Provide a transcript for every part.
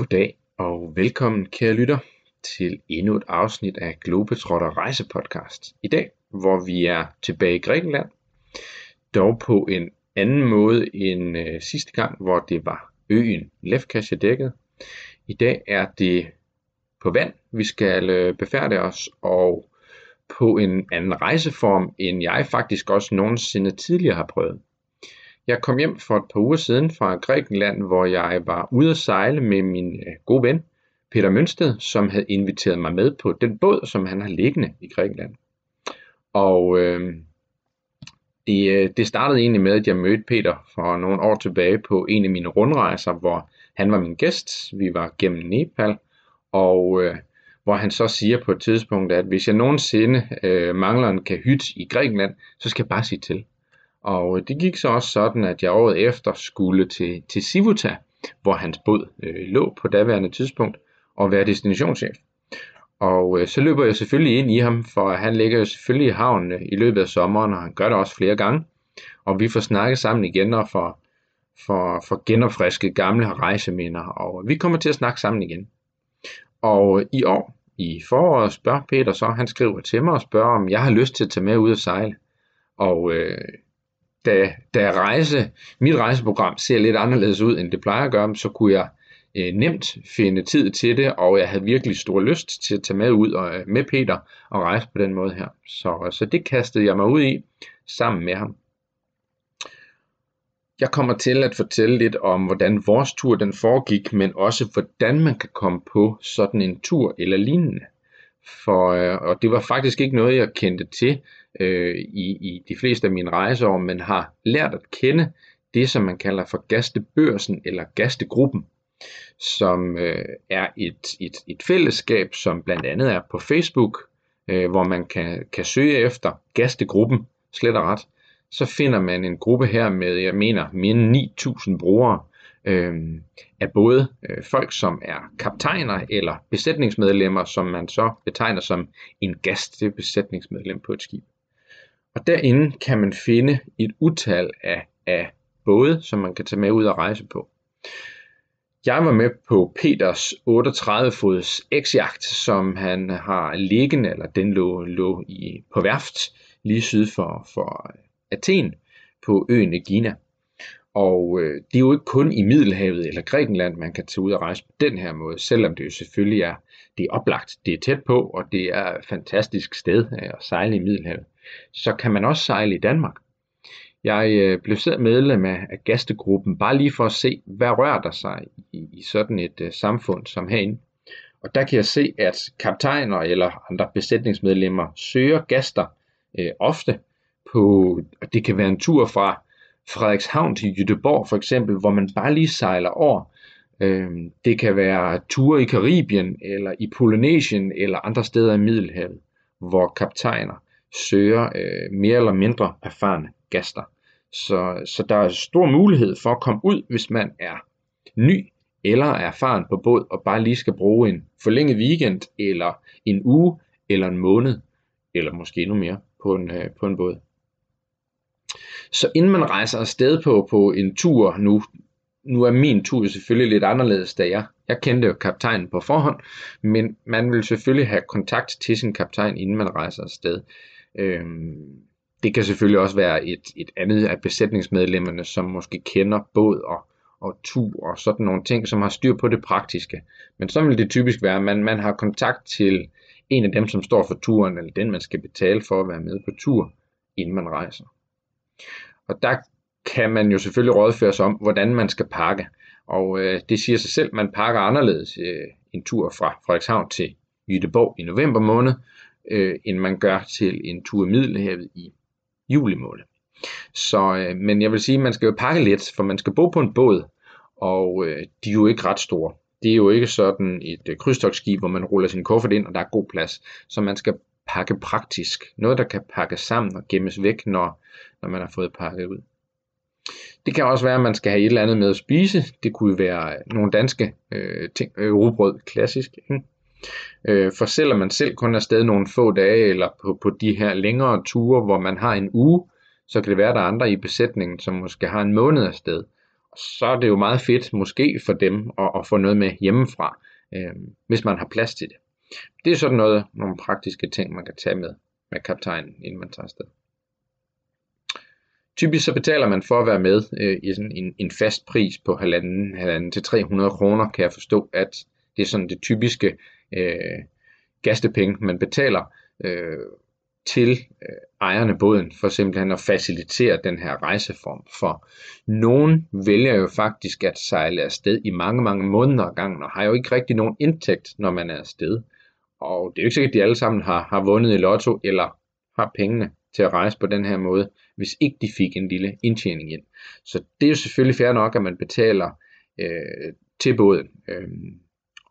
Goddag og velkommen kære lytter til endnu et afsnit af Globetrotter Rejsepodcast. I dag, hvor vi er tilbage i Grækenland, dog på en anden måde end øh, sidste gang, hvor det var øen Lefkas, jeg dækkede. I dag er det på vand, vi skal øh, befærde os, og på en anden rejseform, end jeg faktisk også nogensinde tidligere har prøvet. Jeg kom hjem for et par uger siden fra Grækenland, hvor jeg var ude at sejle med min øh, gode ven, Peter Mønsted, som havde inviteret mig med på den båd, som han har liggende i Grækenland. Og øh, det, øh, det startede egentlig med, at jeg mødte Peter for nogle år tilbage på en af mine rundrejser, hvor han var min gæst. Vi var gennem Nepal, og øh, hvor han så siger på et tidspunkt, at hvis jeg nogensinde øh, mangler en kahyt i Grækenland, så skal jeg bare sige til. Og det gik så også sådan, at jeg året efter skulle til, til Sivuta, hvor hans båd øh, lå på daværende tidspunkt, og være destinationschef. Og øh, så løber jeg selvfølgelig ind i ham, for han ligger jo selvfølgelig i havnen øh, i løbet af sommeren, og han gør det også flere gange. Og vi får snakket sammen igen og får, for, for genopfriske gamle rejseminder, og vi kommer til at snakke sammen igen. Og øh, i år, i foråret, spørger Peter så, han skriver til mig og spørger, om jeg har lyst til at tage med ud og sejle. Og øh, da, da rejse, mit rejseprogram ser lidt anderledes ud, end det plejer at gøre, så kunne jeg øh, nemt finde tid til det, og jeg havde virkelig stor lyst til at tage med ud og, øh, med Peter og rejse på den måde her. Så, så det kastede jeg mig ud i sammen med ham. Jeg kommer til at fortælle lidt om, hvordan vores tur den foregik, men også hvordan man kan komme på sådan en tur eller lignende. For, øh, og det var faktisk ikke noget, jeg kendte til øh, i, i de fleste af mine rejser, om man har lært at kende det, som man kalder for gastebørsen eller gastegruppen, som øh, er et, et, et fællesskab, som blandt andet er på Facebook, øh, hvor man kan, kan søge efter gastegruppen, slet og ret. Så finder man en gruppe her med, jeg mener, mere end 9.000 brugere, øh, af både øh, folk, som er kaptajner eller besætningsmedlemmer, som man så betegner som en gast, besætningsmedlem på et skib. Og derinde kan man finde et utal af, af både, som man kan tage med ud og rejse på. Jeg var med på Peters 38-fods X-jagt, som han har liggende, eller den lå, lå i, på værft lige syd for, for Athen på øen Egina. Og øh, det er jo ikke kun i Middelhavet eller Grækenland, man kan tage ud og rejse på den her måde, selvom det jo selvfølgelig er, det er oplagt, det er tæt på, og det er et fantastisk sted øh, at sejle i Middelhavet. Så kan man også sejle i Danmark. Jeg øh, blev selv medlem af, af gastegruppen, bare lige for at se, hvad rører der sig i, i sådan et øh, samfund som herinde. Og der kan jeg se, at kaptajner eller andre besætningsmedlemmer søger gaster øh, ofte på, og det kan være en tur fra Frederikshavn til Jødeborg for eksempel, hvor man bare lige sejler over. Øh, det kan være ture i Karibien eller i Polynesien eller andre steder i Middelhavet, hvor kaptajner søger øh, mere eller mindre erfarne gaster. Så, så der er stor mulighed for at komme ud, hvis man er ny eller er erfaren på båd og bare lige skal bruge en forlænget weekend eller en uge eller en måned eller måske endnu mere på en, øh, på en båd. Så inden man rejser afsted på, på en tur nu, nu er min tur selvfølgelig lidt anderledes, da jeg, jeg kendte jo kaptajnen på forhånd, men man vil selvfølgelig have kontakt til sin kaptajn, inden man rejser afsted. Øhm, det kan selvfølgelig også være et, et andet af besætningsmedlemmerne, som måske kender båd og, og tur og sådan nogle ting, som har styr på det praktiske. Men så vil det typisk være, at man, man har kontakt til en af dem, som står for turen, eller den, man skal betale for at være med på tur, inden man rejser. Og der kan man jo selvfølgelig rådføre sig om, hvordan man skal pakke. Og øh, det siger sig selv, at man pakker anderledes øh, en tur fra Frederikshavn til Jytteborg i november måned, øh, end man gør til en tur i Middelhavet i juli måned. Så, øh, men jeg vil sige, at man skal jo pakke lidt, for man skal bo på en båd, og øh, de er jo ikke ret store. Det er jo ikke sådan et øh, krydstogsskib, hvor man ruller sin kuffert ind, og der er god plads. Så man skal pakke praktisk. Noget, der kan pakkes sammen og gemmes væk, når, når man har fået pakket ud. Det kan også være, at man skal have et eller andet med at spise. Det kunne være nogle danske øh, ting, øh, rugbrød, klassisk. Ikke? Øh, for selvom man selv kun er afsted nogle få dage, eller på, på de her længere ture, hvor man har en uge, så kan det være, at der er andre i besætningen, som måske har en måned afsted. så er det jo meget fedt måske for dem at, at få noget med hjemmefra, øh, hvis man har plads til det. Det er sådan noget, nogle praktiske ting, man kan tage med med kaptajnen, inden man tager afsted. Typisk så betaler man for at være med øh, i sådan en, en fast pris på halvanden, halvanden til 300 kroner, kan jeg forstå, at det er sådan det typiske øh, gastepenge, man betaler øh, til øh, ejerne båden, for simpelthen at facilitere den her rejseform. For nogen vælger jo faktisk at sejle afsted i mange, mange måneder ad gangen, og har jo ikke rigtig nogen indtægt, når man er afsted. Og det er jo ikke sikkert, at de alle sammen har, har vundet i lotto, eller har pengene til at rejse på den her måde, hvis ikke de fik en lille indtjening ind. Så det er jo selvfølgelig fair nok, at man betaler øh, til båden. Øh,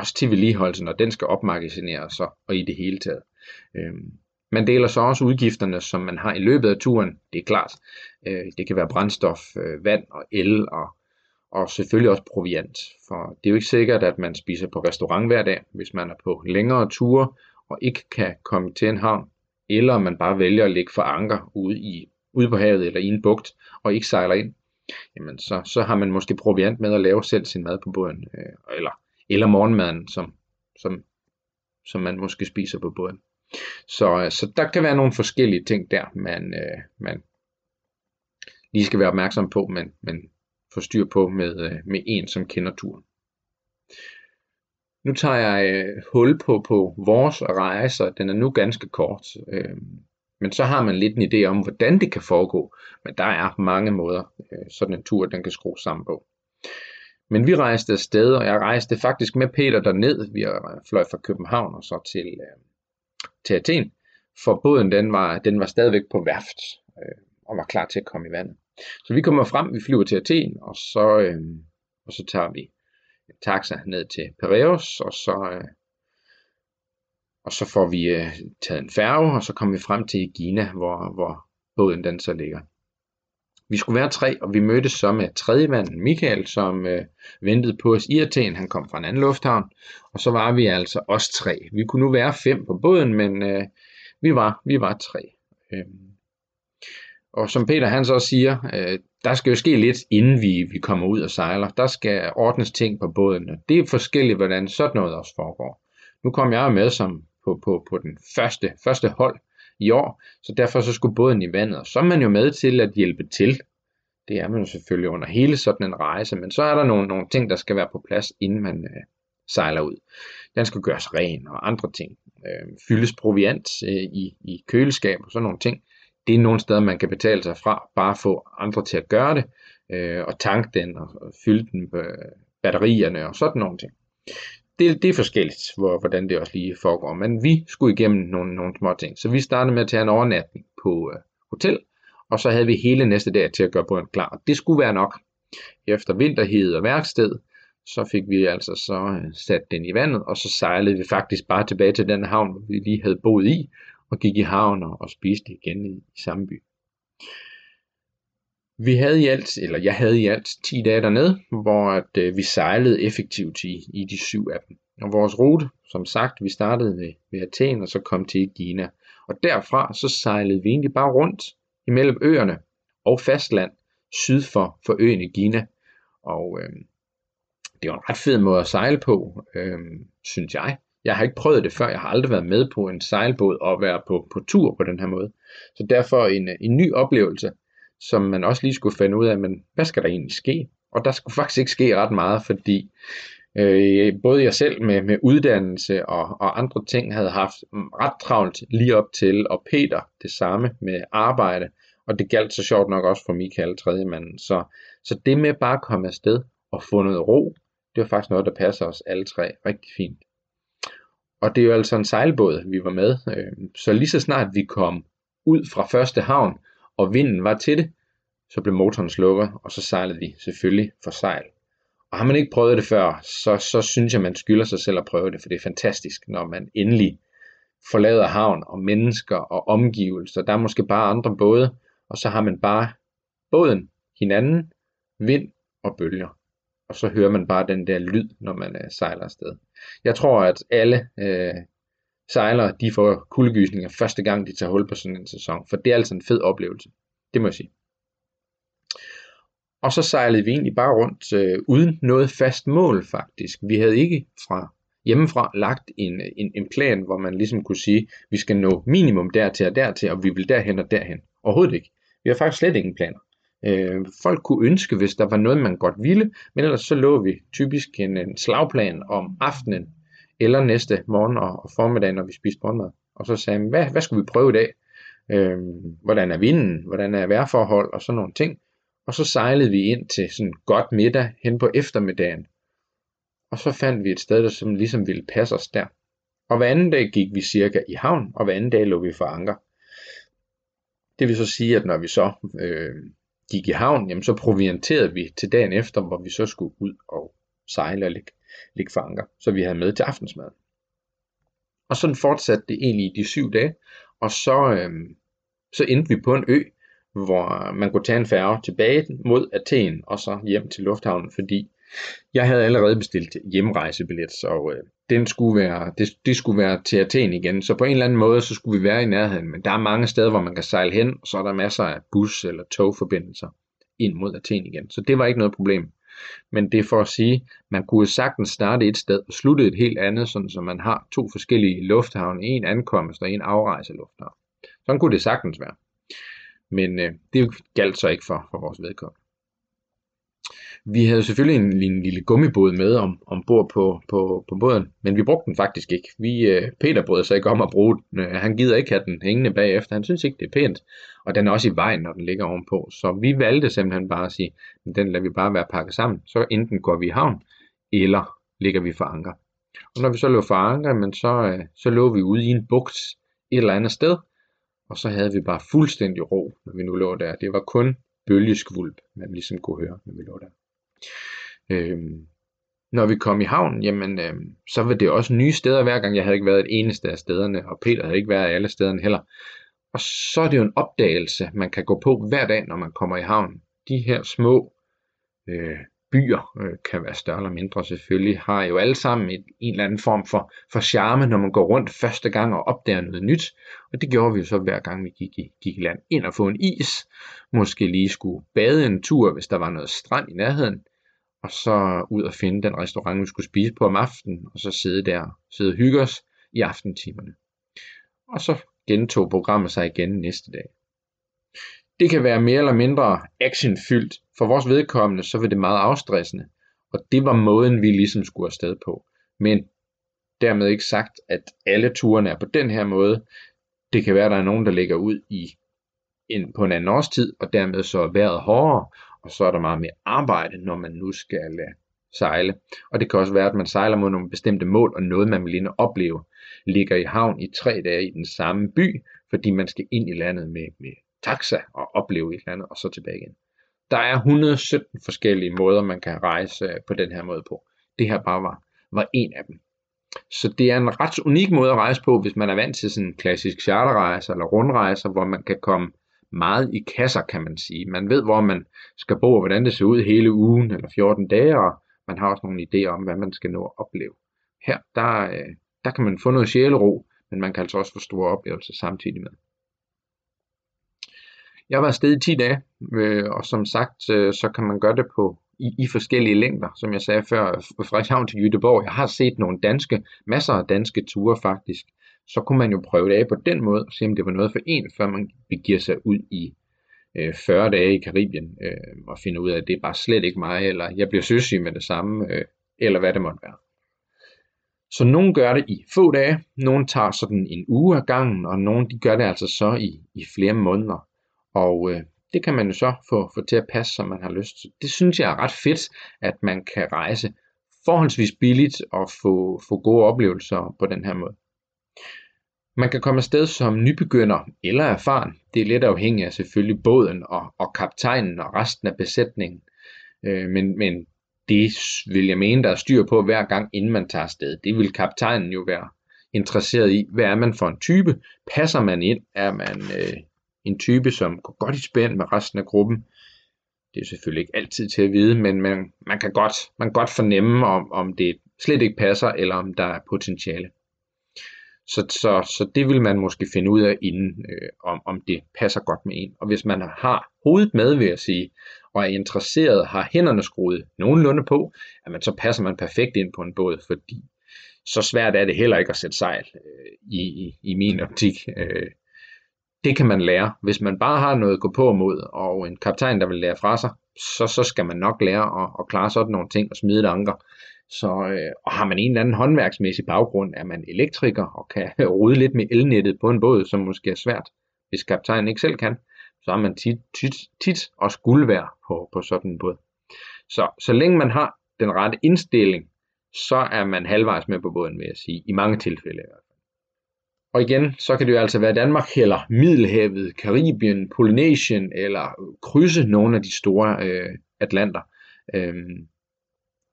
også til vedligeholdelsen, og den skal opmagasineres og, og i det hele taget. Øh, man deler så også udgifterne, som man har i løbet af turen, det er klart. Øh, det kan være brændstof, øh, vand og el og og selvfølgelig også proviant. For det er jo ikke sikkert, at man spiser på restaurant hver dag, hvis man er på længere ture og ikke kan komme til en havn, eller man bare vælger at ligge for anker ude, i, ude på havet eller i en bugt og ikke sejler ind. Jamen så, så har man måske proviant med at lave selv sin mad på båden, øh, eller, eller morgenmaden, som, som, som man måske spiser på båden. Så, øh, så der kan være nogle forskellige ting der, man, øh, man lige skal være opmærksom på, men, men få styr på med, øh, med en, som kender turen. Nu tager jeg øh, hul på, på vores rejse, den er nu ganske kort. Øh, men så har man lidt en idé om, hvordan det kan foregå. Men der er mange måder, øh, sådan en tur den kan skrues sammen på. Men vi rejste afsted, og jeg rejste faktisk med Peter derned. Vi fløj fra København og så til, øh, til Athen. For båden den var, den var stadigvæk på værft øh, og var klar til at komme i vandet. Så vi kommer frem, vi flyver til Athen, og så, øh, og så tager vi en taxa ned til Piraeus, og så, øh, og så får vi øh, taget en færge, og så kommer vi frem til Gina, hvor, hvor båden den så ligger. Vi skulle være tre, og vi mødtes så med tredje manden, Michael, som øh, ventede på os i Athen. Han kom fra en anden lufthavn, og så var vi altså os tre. Vi kunne nu være fem på båden, men øh, vi, var, vi var tre. Øh, og som Peter han så siger, øh, der skal jo ske lidt, inden vi, vi kommer ud og sejler. Der skal ordnes ting på båden. Det er forskelligt, hvordan sådan noget også foregår. Nu kom jeg med som på, på, på den første, første hold i år, så derfor så skulle båden i vandet. Og så er man jo med til at hjælpe til. Det er man jo selvfølgelig under hele sådan en rejse, men så er der nogle, nogle ting, der skal være på plads, inden man øh, sejler ud. Den skal gøres ren og andre ting. Øh, fyldes proviant øh, i, i køleskab og sådan nogle ting det er nogle steder, man kan betale sig fra, bare få andre til at gøre det, øh, og tanke den, og, fylde den med batterierne og sådan nogle ting. Det, det er forskelligt, hvor, hvordan det også lige foregår, men vi skulle igennem nogle, nogle små ting. Så vi startede med at tage en overnatning på øh, hotel, og så havde vi hele næste dag til at gøre båden klar. Det skulle være nok. Efter vinterhed og værksted, så fik vi altså så øh, sat den i vandet, og så sejlede vi faktisk bare tilbage til den havn, vi lige havde boet i, og gik i havn og, og spiste igen i, i samme by. Vi havde i alt, eller jeg havde i alt 10 dage dernede, hvor at, øh, vi sejlede effektivt i, i de syv af dem. Og vores rute, som sagt, vi startede ved, ved Athen og så kom til Gina. Og derfra så sejlede vi egentlig bare rundt imellem øerne og fastland syd for, for øen Gina. Og øh, det var en ret fed måde at sejle på, øh, synes jeg. Jeg har ikke prøvet det før, jeg har aldrig været med på en sejlbåd og være på, på tur på den her måde. Så derfor en, en ny oplevelse, som man også lige skulle finde ud af, men hvad skal der egentlig ske? Og der skulle faktisk ikke ske ret meget, fordi øh, både jeg selv med, med uddannelse og, og andre ting havde haft ret travlt lige op til, og Peter det samme med arbejde, og det galt så sjovt nok også for Michael, tredje manden. Så, så det med bare at komme afsted og få noget ro, det var faktisk noget, der passer os alle tre rigtig fint. Og det er jo altså en sejlbåd, vi var med. Øh, så lige så snart vi kom ud fra første havn, og vinden var til det, så blev motoren slukket, og så sejlede vi selvfølgelig for sejl. Og har man ikke prøvet det før, så, så synes jeg, man skylder sig selv at prøve det, for det er fantastisk, når man endelig forlader havn og mennesker og omgivelser. Der er måske bare andre både, og så har man bare båden, hinanden, vind og bølger og så hører man bare den der lyd, når man øh, sejler afsted. Jeg tror, at alle øh, sejlere, de får kuldegysninger første gang, de tager hul på sådan en sæson, for det er altså en fed oplevelse. Det må jeg sige. Og så sejlede vi egentlig bare rundt øh, uden noget fast mål faktisk. Vi havde ikke fra hjemmefra lagt en, en, en plan, hvor man ligesom kunne sige, vi skal nå minimum dertil og dertil, og vi vil derhen og derhen. Overhovedet ikke. Vi har faktisk slet ingen planer. Øh, folk kunne ønske, hvis der var noget, man godt ville, men ellers så lå vi typisk en, en slagplan om aftenen, eller næste morgen og, og formiddag, når vi spiste morgenmad. Og så sagde vi, hvad, hvad skulle vi prøve i dag? Øh, hvordan er vinden? Hvordan er vejrforhold? Og sådan nogle ting. Og så sejlede vi ind til sådan godt middag hen på eftermiddagen. Og så fandt vi et sted, der som ligesom ville passe os der. Og hver anden dag gik vi cirka i havn, og hver anden dag lå vi for anker. Det vil så sige, at når vi så øh, gik i havn, jamen så provianterede vi til dagen efter, hvor vi så skulle ud og sejle og ligge, ligge for anker, så vi havde med til aftensmad. Og sådan fortsatte det egentlig i de syv dage, og så, øhm, så endte vi på en ø, hvor man kunne tage en færge tilbage mod Athen og så hjem til lufthavnen, fordi jeg havde allerede bestilt hjemrejsebillet, så øh, den skulle være, det, det skulle være til Athen igen. Så på en eller anden måde, så skulle vi være i nærheden. Men der er mange steder, hvor man kan sejle hen, og så er der masser af bus- eller togforbindelser ind mod Athen igen. Så det var ikke noget problem. Men det er for at sige, man kunne sagtens starte et sted og slutte et helt andet, sådan så man har to forskellige lufthavne, en ankomst og en afrejse lufthavn. Sådan kunne det sagtens være. Men øh, det galt så ikke for, for vores vedkommende. Vi havde selvfølgelig en, en lille gummibåd med om, ombord på, på, på båden, men vi brugte den faktisk ikke. Vi, øh, Peter brød sig ikke om at bruge den. Øh, han gider ikke have den hængende bagefter. Han synes ikke, det er pænt. Og den er også i vejen, når den ligger ovenpå. Så vi valgte simpelthen bare at sige, den lader vi bare være pakket sammen. Så enten går vi i havn, eller ligger vi for anker. Og når vi så lå for anker, men så, øh, så lå vi ude i en bugt et eller andet sted, og så havde vi bare fuldstændig ro, når vi nu lå der. Det var kun bølgeskvulp, man ligesom kunne høre, når vi lå der. Øhm, når vi kom i havn, jamen, øh, så var det også nye steder hver gang. Jeg havde ikke været et eneste af stederne, og Peter havde ikke været alle stederne heller. Og så er det jo en opdagelse, man kan gå på hver dag, når man kommer i havn. De her små øh, byer, øh, kan være større eller mindre selvfølgelig, har jo alle sammen et, en eller anden form for, for charme, når man går rundt første gang og opdager noget nyt. Og det gjorde vi jo så hver gang vi gik i, gik i land. Ind og få en is, måske lige skulle bade en tur, hvis der var noget strand i nærheden, og så ud og finde den restaurant, vi skulle spise på om aftenen, og så sidde der, sidde og hygge os i aftentimerne. Og så gentog programmet sig igen næste dag. Det kan være mere eller mindre actionfyldt. For vores vedkommende, så var det meget afstressende. Og det var måden, vi ligesom skulle afsted på. Men dermed ikke sagt, at alle turene er på den her måde. Det kan være, at der er nogen, der ligger ud i en, på en anden årstid, og dermed så er vejret hårdere, og så er der meget mere arbejde, når man nu skal øh, sejle. Og det kan også være, at man sejler mod nogle bestemte mål, og noget man vil ind og opleve, ligger i havn i tre dage i den samme by, fordi man skal ind i landet med, med taxa og opleve et eller andet, og så tilbage igen. Der er 117 forskellige måder, man kan rejse øh, på den her måde på. Det her bare var, var en af dem. Så det er en ret unik måde at rejse på, hvis man er vant til sådan en klassisk charterrejse eller rundrejser, hvor man kan komme meget i kasser, kan man sige. Man ved, hvor man skal bo, og hvordan det ser ud hele ugen eller 14 dage, og man har også nogle idéer om, hvad man skal nå at opleve. Her, der, øh, der kan man få noget sjælero, men man kan altså også få store oplevelser samtidig med. Jeg var afsted i 10 dage, øh, og som sagt, øh, så kan man gøre det på i, i forskellige længder, som jeg sagde før, fra Frederikshavn til Jytteborg. Jeg har set nogle danske, masser af danske ture faktisk. Så kunne man jo prøve det af på den måde, og se om det var noget for en, før man begiver sig ud i øh, 40 dage i Karibien, øh, og finder ud af, at det er bare slet ikke mig, eller jeg bliver søsyg med det samme, øh, eller hvad det måtte være. Så nogle gør det i få dage, nogle tager sådan en uge af gangen, og nogle de gør det altså så i, i flere måneder. Og øh, det kan man jo så få, få til at passe, som man har lyst til. Det synes jeg er ret fedt, at man kan rejse forholdsvis billigt og få, få gode oplevelser på den her måde. Man kan komme afsted som nybegynder eller erfaren. Det er lidt afhængigt af selvfølgelig båden og, og kaptajnen og resten af besætningen. Øh, men, men det vil jeg mene, der er styr på hver gang, inden man tager afsted. Det vil kaptajnen jo være interesseret i. Hvad er man for en type? Passer man ind? Er man øh, en type, som går godt i spænd med resten af gruppen. Det er selvfølgelig ikke altid til at vide, men man, man, kan, godt, man kan godt fornemme, om, om det slet ikke passer, eller om der er potentiale. Så, så, så det vil man måske finde ud af inden, øh, om, om det passer godt med en. Og hvis man har hovedet med, vil jeg sige, og er interesseret, har hænderne skruet nogenlunde på, jamen så passer man perfekt ind på en båd, fordi så svært er det heller ikke at sætte sejl øh, i, i, i min optik. Øh, det kan man lære. Hvis man bare har noget at gå på mod, og en kaptajn, der vil lære fra sig, så, så skal man nok lære at, at klare sådan nogle ting og smide et anker. Så, øh, og har man en eller anden håndværksmæssig baggrund, er man elektriker og kan rode lidt med elnettet på en båd, som måske er svært, hvis kaptajnen ikke selv kan, så har man tit, tit, tit også guld værd på, på sådan en båd. Så, så længe man har den rette indstilling, så er man halvvejs med på båden, vil jeg sige, i mange tilfælde i hvert fald. Og igen, så kan det jo altså være Danmark eller Middelhavet, Karibien, Polynesien eller krydse nogle af de store øh, atlanter. Øhm,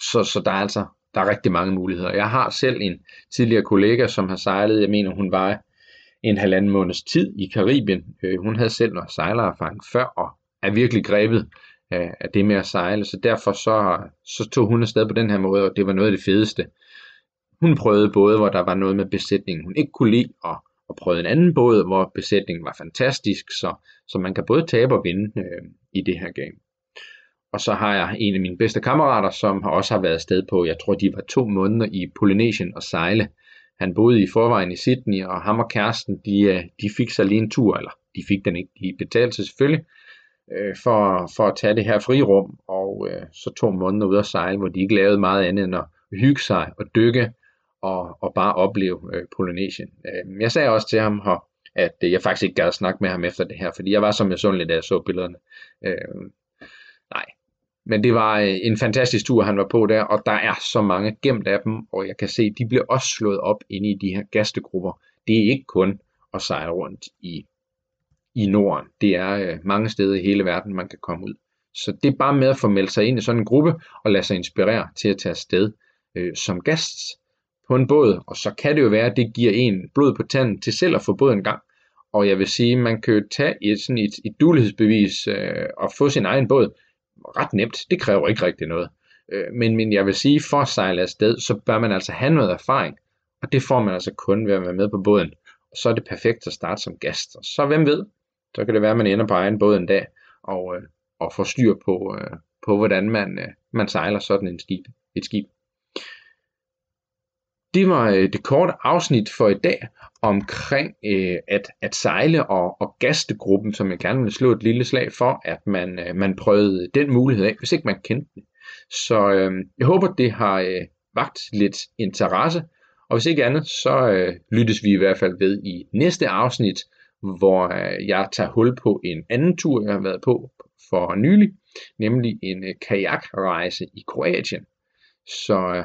så, så der er altså der er rigtig mange muligheder. Jeg har selv en tidligere kollega, som har sejlet, jeg mener hun var en halvanden måneds tid i Karibien. Øh, hun havde selv noget sejlererfaring før, og er virkelig grebet af, af det med at sejle, så derfor så, så tog hun afsted på den her måde, og det var noget af det fedeste. Hun prøvede både, hvor der var noget med besætningen, hun ikke kunne lide, og, og prøvede en anden båd, hvor besætningen var fantastisk, så, så man kan både tabe og vinde øh, i det her game. Og så har jeg en af mine bedste kammerater, som også har været afsted på, jeg tror de var to måneder i Polynesien og sejle. Han boede i forvejen i Sydney, og ham og kæresten, de, øh, de fik sig lige en tur, eller de fik den ikke, de betalte sig selvfølgelig, øh, for, for at tage det her frirum, og øh, så to måneder ude at sejle, hvor de ikke lavede meget andet end at hygge sig og dykke, og, og bare opleve øh, Polynesien. Øh, jeg sagde også til ham her, at øh, jeg faktisk ikke gad snakke med ham efter det her, fordi jeg var så misundelig, da jeg så billederne. Øh, men det var øh, en fantastisk tur, han var på der, og der er så mange gemt af dem, og jeg kan se, de bliver også slået op inde i de her gastegrupper. Det er ikke kun at sejle rundt i, i Norden. Det er øh, mange steder i hele verden, man kan komme ud. Så det er bare med at få meldt sig ind i sådan en gruppe, og lade sig inspirere til at tage afsted øh, som gæst på en båd. Og så kan det jo være, at det giver en blod på tanden til selv at få båden en gang. Og jeg vil sige, man kan jo tage et, sådan et, et dulighedsbevis øh, og få sin egen båd ret nemt. Det kræver ikke rigtig noget. Øh, men, men jeg vil sige, for at sejle afsted, så bør man altså have noget erfaring. Og det får man altså kun ved at være med på båden. Og så er det perfekt at starte som gæst. Og så hvem ved, så kan det være, at man ender på egen båd en dag og, øh, og får styr på, øh, på hvordan man, øh, man sejler sådan en skib, et skib. Det var øh, det korte afsnit for i dag omkring øh, at, at sejle og, og gastegruppen, som jeg gerne vil slå et lille slag for, at man, øh, man prøvede den mulighed af, hvis ikke man kendte den. Så øh, jeg håber, det har øh, vagt lidt interesse, og hvis ikke andet, så øh, lyttes vi i hvert fald ved i næste afsnit, hvor øh, jeg tager hul på en anden tur, jeg har været på for nylig, nemlig en øh, kajakrejse i Kroatien. Så øh,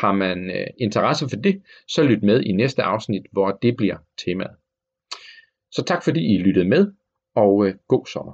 har man øh, interesse for det, så lyt med i næste afsnit, hvor det bliver temaet. Så tak fordi I lyttede med, og øh, god sommer.